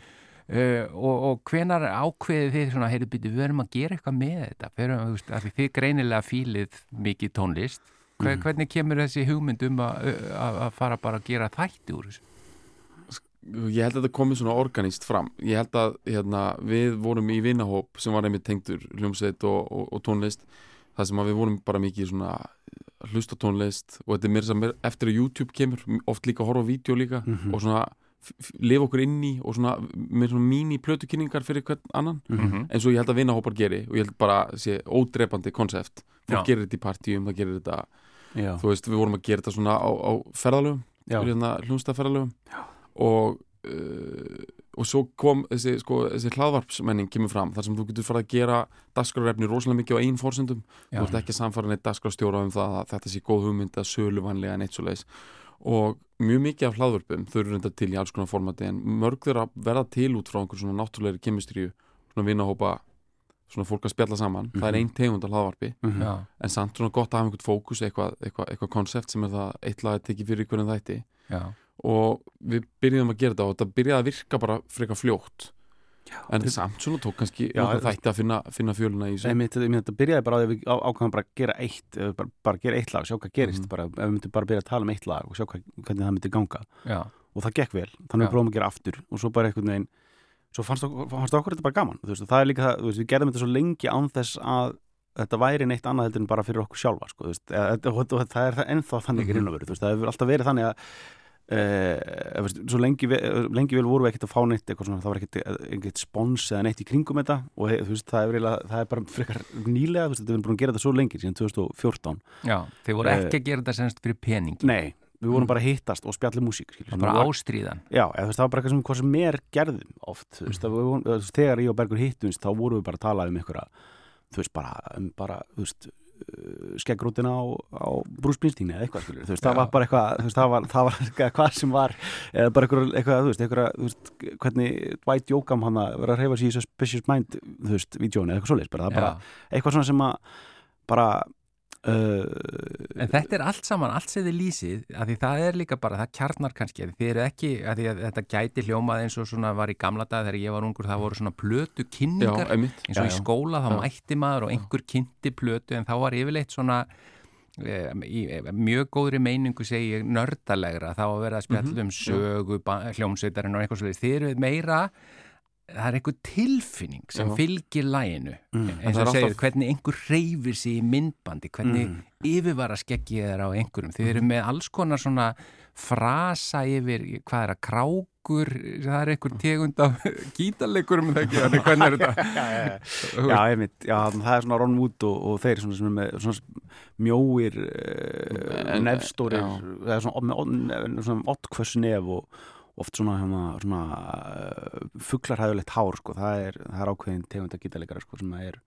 uh, og, og hvenar ákveðið þið svona, heyrðu byrju, við verum að gera eitthvað með þetta? Verum, þú veist, að þið greinilega fílið mikið tónlist. Hver, hvernig kemur þessi hugmynd um að, að, að fara bara að gera þætti úr þessu? Ég held að þetta komið svona organist fram. Ég held að hérna, við vorum í vinahóp sem var einmitt tengdur hljómsveit og, og, og tónlist það sem að við vorum bara mikið svona að hlusta á tónlist og þetta er mér sem eftir að YouTube kemur oft líka horfa á vídeo líka Mhm. og svona lifa okkur inn í og svona með svona mín plötukynningar fyrir hvern annan. Mhm. eins og ég held að vinahópar geri og ég held bara sé ódrepandi konsept. Já. gerir þetta í partíum, það gerir þetta Já, þú veist, við vorum að gera þetta svona á, á ferðalöfum já, fyrir hérna og uh, og svo kom þessi, sko, þessi hlaðvarpsmenning kemur fram þar sem þú getur farið að gera dagskrárefni rosalega mikið á einn fórsendum þú ert ekki að samfara neitt dagskrárstjóra um það að þetta sé góð hugmynd að söluvanlega neitt svo leiðis og mjög mikið af hlaðvörpum þau eru reynda til í alls konar formati en mörg þeirra verða til út frá einhver svona náttúrulegri kemistriju svona vinahópa svona fólk að spjalla saman. Það er Mhm. einn tegund af hlaðvarpi Mhm. Já, en samt svona gott að hafa einhvern fókus eitthvað, eitthvað, eitthvað að já, og við byrjuðum að gera þetta og þetta byrjaði að virka bara frekar fljótt en þetta- samt svona tók kannski Já, þætti að finna, finna fjöluna í þessu Nei, þetta byrjaði bara á því að við á- ákvæðum bara að gera eitt bara, bara gera eitt lag, sjá hvað gerist Mhm. bara, ef við myndum bara byrja að tala um eitt lag og sjá hvað, hvernig það myndi ganga já, og það gekk vel, þannig Já. við prófum að gera aftur og svo bara einhvern veginn svo fannst okkur, fannst okkur þetta bara gaman þú veist, það er líka það, veist, við gerðum þetta svo lengi án þess að þetta væri neitt annað heldur en bara fyrir okkur sjálfa sko, veist, eða, og, og, og það er það ennþá þannig mm -hmm. veru, þú veist, það hefur alltaf verið þannig að Veist, svo lengi, lengi vel voru við ekkert að fá neitt eitthvað svona, það var ekkert, ekkert spons eða neitt í kringum þetta og þú veist, það, er eiginlega, það er bara frekar nýlega, veist, við erum búin að gera þetta svo lengi síðan 2014 já, þið voru Eh, ekki að gera þetta semst fyrir pening. Nei, við vorum bara að hittast og spjalli músík skilur, sem bara var- ástríðan. Já, eða, veist, það var bara eitthvað sem, hvað sem mér gerðum oft, mm. við, veist, þegar ég og Bergur hittumst þá vorum við bara að tala um einhverja þú veist, bara, um bara þú veist, skeggrútina á, á brúsbýnstíni eða eitthvað, skilur, þú veist, það Já. var bara eitthvað veist, það var, það var eitthvað, hvað sem var eða bara eitthvað, eitthvað þú veist, eitthvað, þú veist hvernig Dwight Yoakam hann að vera að reyfa sér í Suspicious Mind, þú veist, vídjóni eða eitthvað svoleiðis, bara, það bara eitthvað svona sem að bara uh, En þetta er allt saman, allt sem þið lýsið að því það er líka bara, það kjarnar kannski þið eru ekki, að því að þetta gæti hljómað eins og svona var í gamla dag þegar ég var ungur það voru svona plötu Já, kynningar einmitt. Eins og Já, í já. skóla þá Já. mætti maður og einhver kynnti plötu en þá var yfirleitt svona e, í e, mjög góðri meiningu segi ég nördalegra. Þá að vera að spjalla um sögu hljómsveitarinn og eitthvað svolítið þið eru meira það er einhver tilfinning sem Já. fylgir læginu Mm. eins það og er segir, alltaf- hvernig einhver reyfir sig í myndbandi, hvernig Mm. yfirvara skeggið er á einhverjum. Þið eru með alls konar svona frasa yfir, hvað er að krákur? Það er einhver tegund af gítarleikurum það hvernig er þetta? Já, einmitt, já, það er svona Ron Wood og, og þeir svona, svona, með, svona mjóir uh, En- nefstórir já. eða svona, svona, svona ottkvöss nef og oft svona, hérna, svona uh, fugglarhæðulegt hár sko. það, er, það er ákveðin tegunda gítarleikara sko, sem er,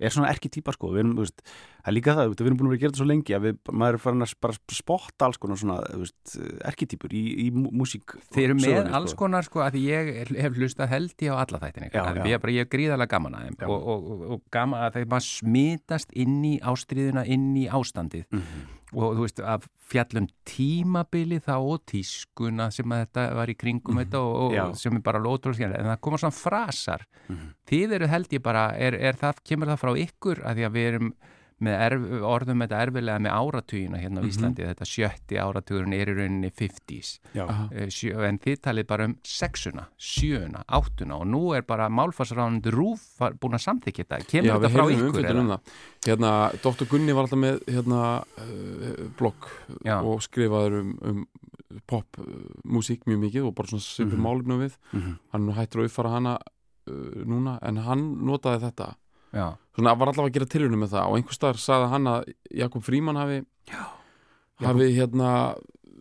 er svona erki típa sko. við erum, þú veist, það er líka það, við erum búin að vera að gera þetta svo lengi að við, maður er farin að bara spotta alls konar svona, þú veist, erkitýpur í, í mú- músík Þið eru með sögunni, alls konar sko að ég hef hlustað held ég á alla þættin ykkar já. ég bara, ég er gríðarlega gaman að þeim og, og, og, og gaman að þeim að smitast inn í ástriðuna, inn í ástandið Mhm. Og þú veist að fjallum tímabili þá og tískuna sem að þetta var í kringum þetta og, Mhm. Já. og sem er bara lótrúlega en það koma svona frasar Mhm. þið eru held ég bara, er, er það, kemur það frá ykkur að því að við erum erf, orðum þetta erfilega með áratugina hérna á Mhm. Íslandi, þetta sjötti áratugurinn er í rauninni 50s Já, Aha. Eh, sjö, en þið talið bara um sexuna, sjöuna, áttuna og nú er bara málfarsránandi rúf búin að samþykja þetta, kemur Já, þetta við frá ykkur? um það Hérna, Dr. Gunni var alltaf með hérna, uh, blogg og skrifaður um, um pop uh, músík mjög mikið og bara svona svipur Mhm. málefnum við Mhm. hann er nú hættur að uppfara hana uh, núna en hann notaði þetta Já, svona var allavega að gera tilhörnum með það. Og einhver staðar sagði hann að Jakob Fríman hafi hafi hérna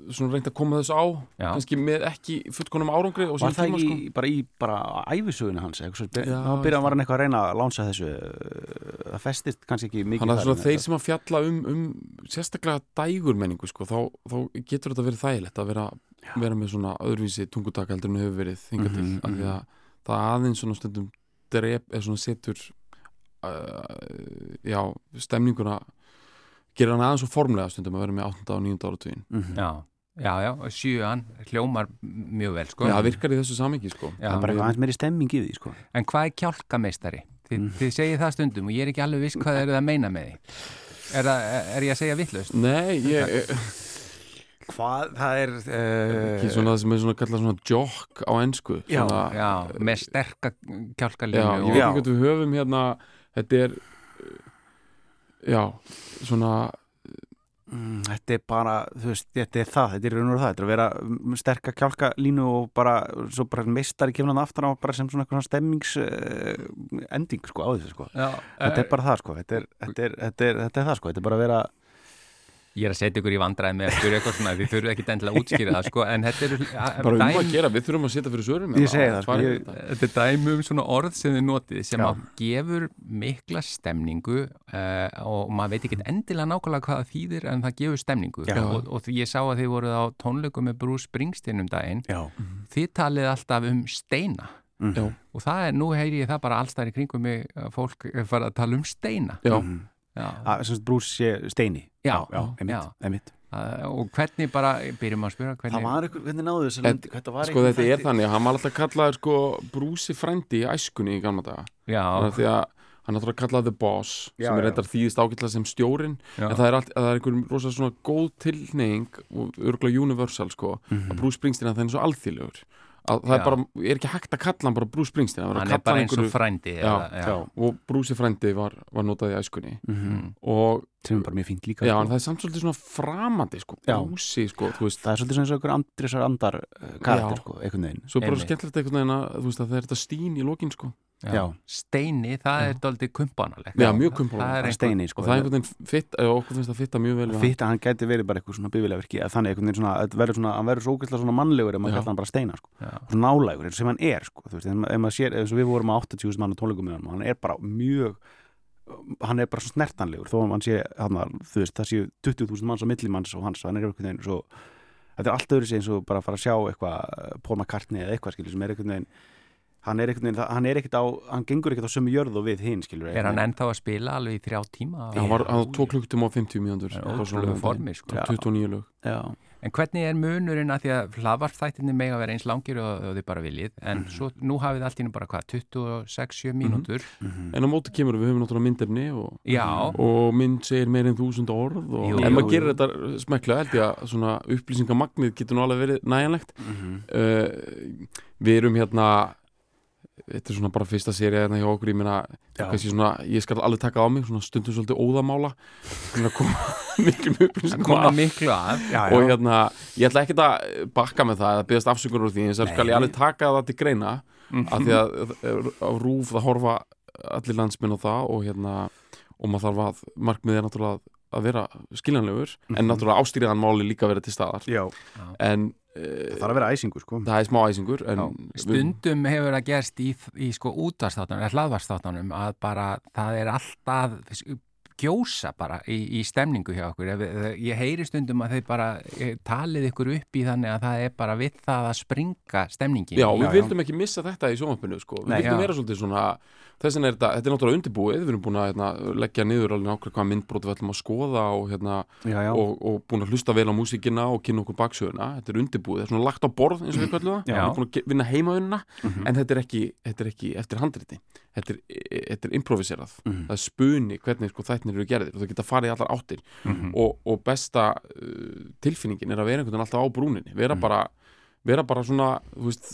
svona reynd að koma þessu á. Já, kannski með ekki fullkonum árangri og Var það ekki sko. bara í bara æfisögunni hans eitthvað, svo, Já, þá byrjaði var hann eitthvað að reyna að lánsa þessu uh, það festist kannski ekki mikið Þannig að þeir sem að fjalla um, um sérstaklega dægur menningu sko, þá, þá getur þetta verið þægilegt að vera, vera með svona öðruvísi tungutak heldur en hefur verið þingar til. Mhm, af því að það aðeins svona stundum drep, eða svona setur já, stemninguna gerir hann aðeins svo formlega stundum að vera með 8. og 9. áratugin Mhm. já, já, já, og sjöan hljómar mjög vel, sko Já, það virkar í þessu samingi sko Já, það er bara eitthvað aðeins meiri stemming í því sko. En hvað er kjálkameistari? Þið, Mm. þið segið það stundum og ég er ekki alveg viss hvað er það að meina með því Er, það, er ég að segja vittlust? Nei, ég, hvað, það er ekki uh, svona það sem er svona kallað svona jock á ensku Já, svona, Já, með sterka Já, kjálkalínu ég og, veit Já. ekki hvað við höfum hérna Þetta er uh, Já, svona mm, þetta er bara þú veist, þetta er það, þetta er raun og það. Þetta er að vera mm, sterka kjálka línu og bara, svo bara meistari kemur hann aftan á bara sem svona eitthvað stemmings uh, ending sko á þessu sko. Já, þetta er bara það sko, þetta er, þetta er, þetta er, þetta er það sko, þetta er bara að vera Ég er að setja ykkur í vandræði með að spyrja eitthvað svona því þurfum ekki endilega að útskýra það sko, en þetta eru bara um að gera, við þurfum að setja fyrir svörum Ég segi það, sko, ég- þetta. Er dæmi um svona orð sem þið notið sem gefur mikla stemningu uh, og maður veit ekki endilega nákvæmlega hvað það þýðir en það gefur stemningu. Og, og því ég sá að þið voruð á tónleikum með Bruce Springsteen um daginn. Já, þið talið alltaf um steina. Mm og það er, nú heyri ég það bara allstæðar í kringum mig að fólk er farið að tala um steina. Já, Mhm. Já, að brús sé steini. Já, já, einmitt, já. einmitt. Uh, og hvernig bara, byrjum að spyrja það hvernig, var eitthvað, hvernig náðu þessu En- lendi þetta var sko þetta er þannig að hann var alltaf kallaður sko brúsi frændi í æskunni í gamla daga. Já, Þannig að því að hann er alltaf kallaður the boss Já, sem er reyndar þýðist ágætlega sem stjórin já, en það er, allt, það er einhver rosa svona góð tilneying og örgulega universal sko Mhm. að Bruce Springsteen að það er svo alþýðlegur. að það er Já. bara, er ekki hægt að kalla hann bara Bruce Springsteen hann er bara eins og frændi Já, eða, já. og Bruce frændi var, var notað í æskunni Mhm. og sem er bara mjög fínt líka já, sko. en það er samt svolítið svona framandi sko, Já. Bruce sko, þú veist það er svolítið svona eins og einhver andrisar andar uh, karakter Já. sko, einhvern veginn Svo er bara skemmtilegt einhvern veginn að, þú veist, að það er þetta stín í lokin sko. Já. Steini, það er doldið kumpanalegt Já, mjög er einhver- steini sko og það er einhvern veginn fitt, eða okkur finnst það fitta mjög vel við hann. Fitta, hann gæti verið bara eitthvað svona bifilega virki þannig einhvern veginn svona, verður svona, hann verður svo ógeðslega svona mannlegur ef maður Já. kallar hann bara steina sko. Já. svona nálægur eins og sem hann er sko. þú veist, ef ma- ef maður sér, eins og við vorum á 80.000 mann á tónleikum með hann og hann er bara mjög hann er bara svo snertanlegur þó að hann sé, hann, þú veist, það séu 20.000 manns á millimanns og hans, hann er einhvern veginn svo, þetta er allt öðru sig eins og bara að fara að sjá eitthvað, Paul McCartney eða eitthvað skilur sem er einhvern veginn hann er er ekkert á hann gengur ekkert á sömu jörð og við hinn skilur Er hann ennþá að spila alveg í þrjá tíma? Já, hann var, hann var 2 klukkutum og 50 mínútur Það er ótrúlegu formi, sko. Já. 29 lög Já, En hvernig er munurinn að því að hlaðvarpþættinni mega vera eins langir og, og þið bara viljið? En svo nú hafið allt í nú bara hvað 26-7 mínútur? En á móti kemur við höfum náttúrulega myndefni og, og mynd segir meir en þúsund orð og Jú, jú, maður gerir þetta smekla held ég að svona upplýsingamagnið getur nú alveg verið næjanlegt uh, við erum hérna þetta er svona bara fyrsta séri hérna hjá okkur ég meina, Já. svona, ég skal alveg taka á mig svona stundum svolítið óðamála. Koma að miklu að já, og hérna, ég ætla ekki að bakka með það að byggast afsökunar úr því en þess að skal ég alveg taka það til greina af því að á rúf það horfa allir landsminn á það og hérna og maður þarf að, markmið er náttúrulega að vera skiljanlegur en náttúrulega ástýriðan máli líka vera til staðar já, en það uh, þarf að vera æsingur sko það er smá æsingur en við- Stundum hefur það gerst í, í sko útvarstáttanum, eða hlaðvarstáttanum að bara það er alltaf gjósa bara í, í stemningu hjá okkur. Ég heyri stundum að þeir bara eh, talið ykkur upp í þannig að það er bara við það að springa stemningin. Já, við já. vildum ekki missa þetta í sjónvampinu sko. við vildum já. vera svolítið svona þess vegna er þetta, þetta er náttúrulega undirbúið. Við erum búin að hérna, leggja niður alveg nákvæmlega hvað myndbrót við ætlum að skoða og, hérna, já, já, og, og búin að hlusta vel á músíkina og kynna okkur baksöguna, þetta er undirbúið. Þetta er svona lagt á borð eins og við kallum það. Við erum búin að vinna heimaunna Mhm. en þetta er, ekki, þetta er ekki eftir handriti. Þetta er, þetta er improviserað. Mhm. það er spuni hvernig sko, þættinir eru gerðir og það geta farið allar áttir. Mhm. og, og besta uh, tilfinningin er að vera einhvern veginn alltaf á brúninni. Vera Mhm. bara vera bara svona, þú veist,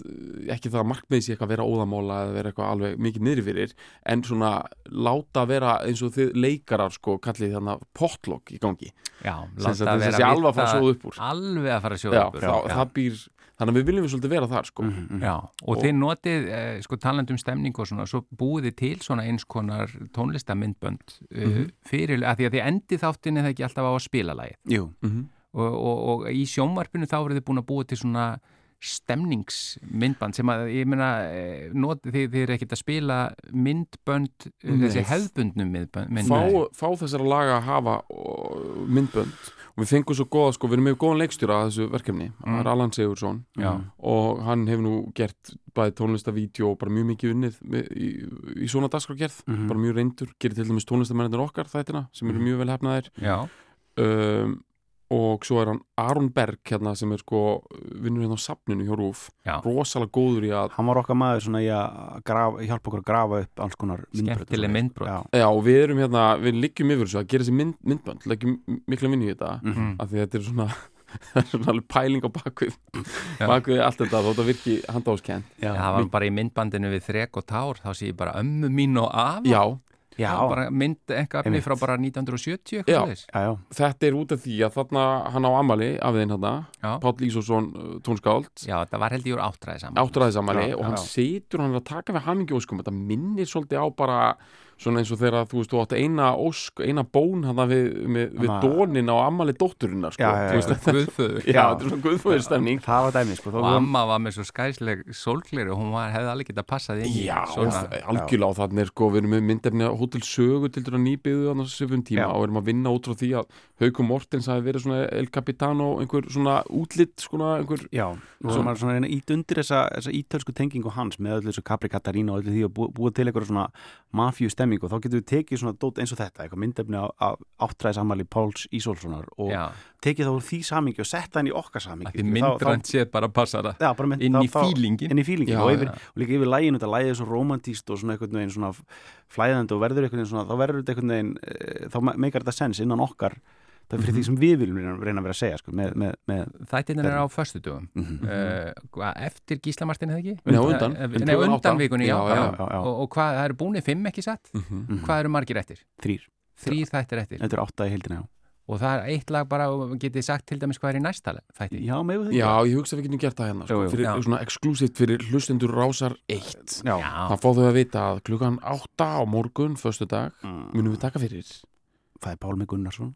ekki það að markmiði sé eitthvað að vera óðamála eða vera eitthvað alveg mikið niðri fyrir, en svona láta vera eins og þið leikarar sko, kallið þannig potluck í gangi Já, sem láta vera að alveg að fara að sjóða upp úr Alveg að fara að já, sjóða upp úr. þá, það býr, þannig að við viljum við svolítið vera þar sko. Mhm, mhm. Já, og, Og- þið notið, eh, sko talandum stemning og svona, svo búið þið til svona eins konar tónlistamindbönd uh, Mhm. fyrir, að því að þið endi þáttin er það ekki alltaf á að spila lagið Jú, mm og, og, og í sjónvarpinu þá verður þið búin að búið til svona stemningsmyndband sem að, ég meina, eh, þið, þið er ekkert að spila myndbönd, eh, Nei. þessi hefðbundnum myndbönd. fá, fá þessara laga að hafa myndbönd og við fengum svo góða, sko, við erum með góðan leikstjóra að þessu verkefni, er Allan Sigursson Já. og hann hefur nú gert bæði tónlistavídeó og bara mjög mikið unnið með, í, í svona dagskrárgerð Mhm. bara mjög reyndur, gerir til dæmis tónlistamennir okkar þættina sem eru Mhm. mjög vel hefnaðir um, og svo er hann Aron Berg hérna sem er sko vinnur hérna á safninu hjá Rúf já, rosalega góður í að hann var okkar maður svona í að grafa, hjálpa okkur að grafa upp alls konar myndbrot og Skemmtileg myndbrot. Já, Já, og við erum hérna, við liggjum yfir þessu að gera þessi mynd, myndbönd, leggjum mikla vinni í þetta. Mhm. af því þetta er svona er svona alveg pæling á bakvið bakvið allt þetta, þótt að virki handáskend já, það var bara í myndbandinu við þrek og tár, þá sé ég bara ömmu mín og afa. Já, já, Já, bara mynd eitthvað efni frá bara 1970 Já. eitthvað þetta er út af því að þarna hann á amali af þeim Já. Páll Ísósson uh, tónskáld, Já, þetta var held ég úr áttræði saman áttræðis amali Já, og hann já. situr hann að taka við hamingjóskum þetta minnir svolítið á bara svona eins og þegar þú veist, þú átt eina ósk, eina bón hann við, við, við dónin á amali dótturinnar sko. Já, já, já. Guðföður já, þetta er svona guðfóður stemning það var dæmi sko, og þá amma var með svo skæsleg sólglir og hún var, hefði alveg getað passað inn Já, svona, algjörlega á þannig sko, við erum með myndefni á Hotel Sögu til dæra nýbyggðu á söfum tíma Já. og erum að vinna út frá því að Haukum Mortens hafi verið svona El Capitano einhver svona útlitt svona einhver Já, svona að ít undir þessa, þessa ítölsku tengingu hans með öllu þessu Capri Katarina og öllu því að búa, búa til eitthvað svona mafíu stemming og þá getum við tekið svona dót eins og þetta, eitthvað myndefni á, áttræðisamali Páls Ísólfssonar og já, tekið þá því samingi og setta henni í okkar samingi að myndrænt séð bara passa það Já, bara mynd, inn í þá- þá- inn í fílingin Já, og, yfir, og líka yfir læginu, þetta lægið er svo romantíst og svona einhvern veginn svona flæðandi og verður einhvern veginn svona, þá verður þetta einhvern veginn e, þá meikar þetta sens innan okkar það er fyrir því sem við viljum reyna, reyna að vera að segja sko, með, með, með Þættirnir er á föstudugum mm uh, eftir Gísla Martin hefði ekki? Nei, á undan. Eh, Undan Nei, undan átta. vikunni, já, Já, já, já, já, já. Og, og hvað, það eru búinir fimm ekki satt? mm -hmm. Hvað eru margir eftir? þrýr, Þrýr þættir eftir þetta er átta í heildina já. og það er eitt lag bara getið sagt til dæmis hvað er í næsta þætti Já, með það Já, ég hugsa að við getum gert það hérna sko, Jú, jú. fyrir, svona exklusíft fyrir hlustendur rásar 1 Já, Það fá þau að vita að klukkan 8 á morgun, föstu dag, Mm. munum við taka fyrir það er Pálmi Gunnarsson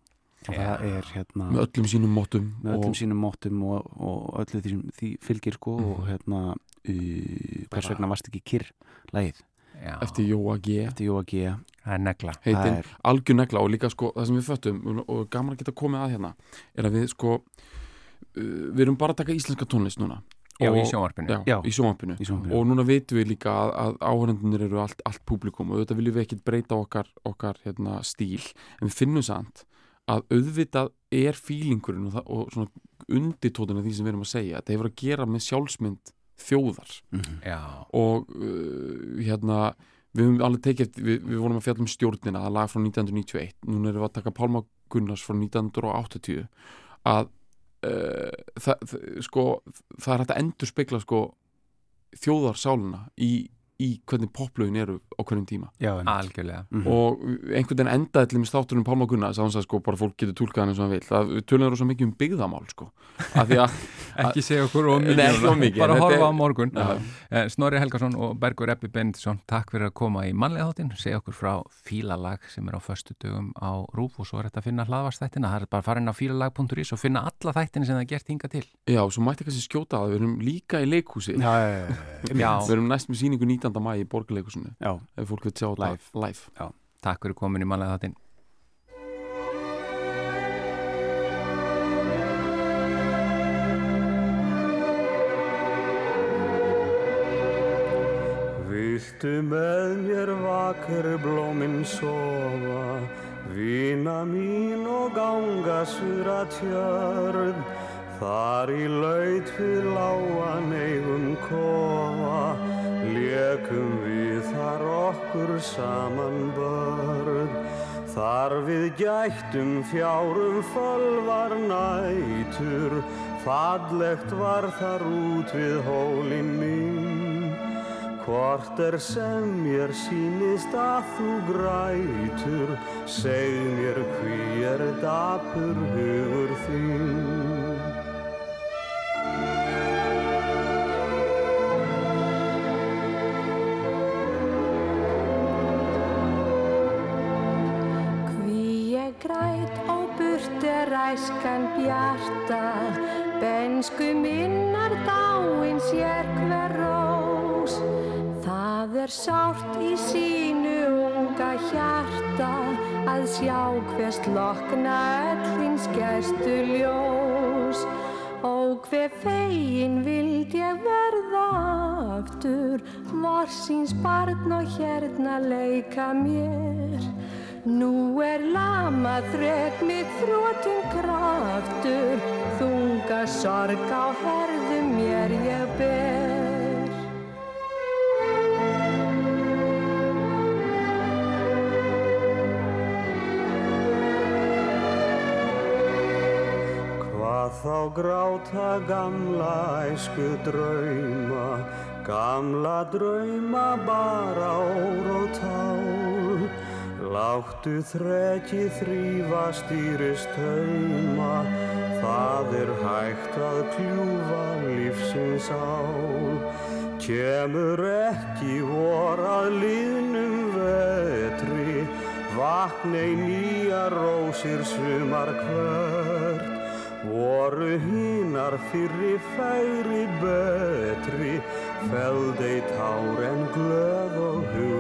er hérna með öllum sínum mótum með öllum og sínum móttum og, og öllu því sem því fylgir sko og Mhm. hérna uh, hvers vegna varst ekki kyrr lagið? Já, eftir Jóa G. Eftir Jóa G. Það er negla. Heitin er- algjör negla og líka sko það sem við föttum og gaman að geta komið að hérna er að við sko uh, við erum bara að taka íslenska tónlist núna. Já, og, í sjónvarpinu. Já, Já. í sjónvarpinu. Í sjónvarpinu. og núna vitum við líka að, að áhörendunir eru allt, allt publikum og auðvitað viljum við ekkit breyta okkar, okkar hérna, stíl. En við finnum samt að auðvitað er fílingurinn og, og svona undirtótin af því sem við erum að segja þetta hefur að gera með sjálfsmynd þjóðar Mhm. Já, og uh, hérna við höfum alveg tekið eftir, við, við vorum að fjalla um stjórnina það lag frá 1991, núna erum við að taka Pálma Gunnars frá 1980 að uh, það, það, sko, það er hægt að endur spekla sko þjóðarsáluna í, í hvernig poplögin eru á hverjum tíma. Já, algjörlega. Mhm. og einhvern veginn endaði til með státturinn Pálma Gunnars að hann sagði sko bara fólk getur túlkað hann eins og hann vil það, við tölum svo mikið um byggðamál sko. Af því að Ekki segja okkur of mikið, Nei, ekki um mikið, bara horfa á morgun. Já. Eh, Snorri Helgason og Bergur Eppi Bendisson takk fyrir að koma í mannlega þáttin segja okkur frá fílalag sem er á föstu dögum á Rúf og svo er þetta að finna hlaðvarstættina það er bara að fara inn á fílalag.is og finna alla þættina sem það er gert hinga til. Já, svo mætti kannski skjóta að við erum líka í leikhúsi Já, já, já, já, Já. við erum næst með síningu 19. mæ í borgarleikusinu já. ef fólk vil sjá þetta Live. live. Takk fyrir komin í mannlega þáttin Viltu með mér vakur blóminn sofa, vina mín og ganga sura tjörn, þar í laut við lágan eigum kofa, lekum við þar okkur saman börn. Þar við gættum fjárum fölvar nætur, fallegt var þar út við hólinn mín. Hvort er sem mér sýnist að þú grætur, seg mér hví er dapur hugur þín. Æskan bjarta, bensku minnar dáin sér hver rós. Það er sárt í sínu unga hjarta að sjá hvers lokna öllins gerstu ljós. Og hver fegin vild ég verða aftur, vorsins barn og hérna leika mér. Nú er lama þrek mitt þrótum kraftur, þunga sorg á herðum mér ég ber. Hvað þá gráta gamla æsku drauma, gamla drauma bara ór og tál. Láttu þrekki þrýfa stýrist tauma, það er hægt að kljúfa lífsins ál. Kemur ekki vor að liðnum vetri, vaknei nýja rósir sumar hvert. Voru hinar fyrri færi betri, feldei tár en glöð og hugrekk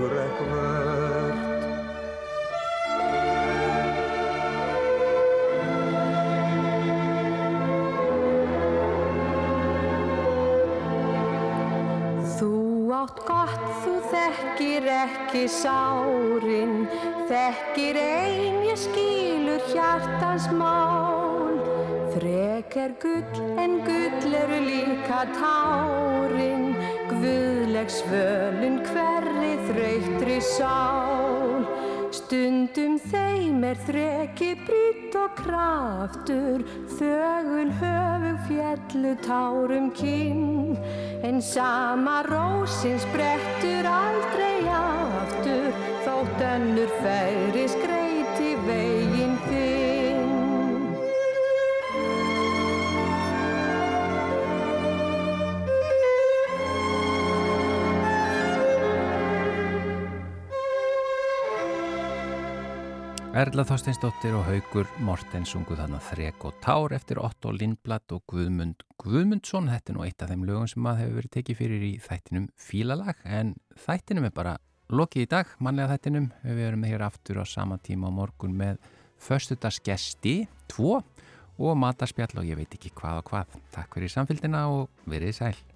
gott, þú þekkir ekki sárin, þekkir ein ég skilur hjartans mál. Þrek er gull en gull eru líka tárin, guðleg svölun hverri þreytri sál. Stundum þeim er þreki brýtt og kraftur, þögul höfug fjallu tárum kinn. En sama rósin sprettur aldrei aftur Þótt önnur færi skreiti veginn þinn Erla Þorsteinsdóttir og Haugur Morten sungu þarna Þrek og Tár eftir Otto Lindblad og Guðmund Guðmundsson. Þetta er nú eitt af þeim lögum sem að hefur verið tekið fyrir í þættinum Fílalag en þættinum er bara lokið í dag, mannlega þættinum. Við erum hér aftur á sama tíma á morgun með förstudagsgesti, tvo og matarspjall og ég veit ekki hvað og hvað. Takk fyrir samfélgina og verið sæl.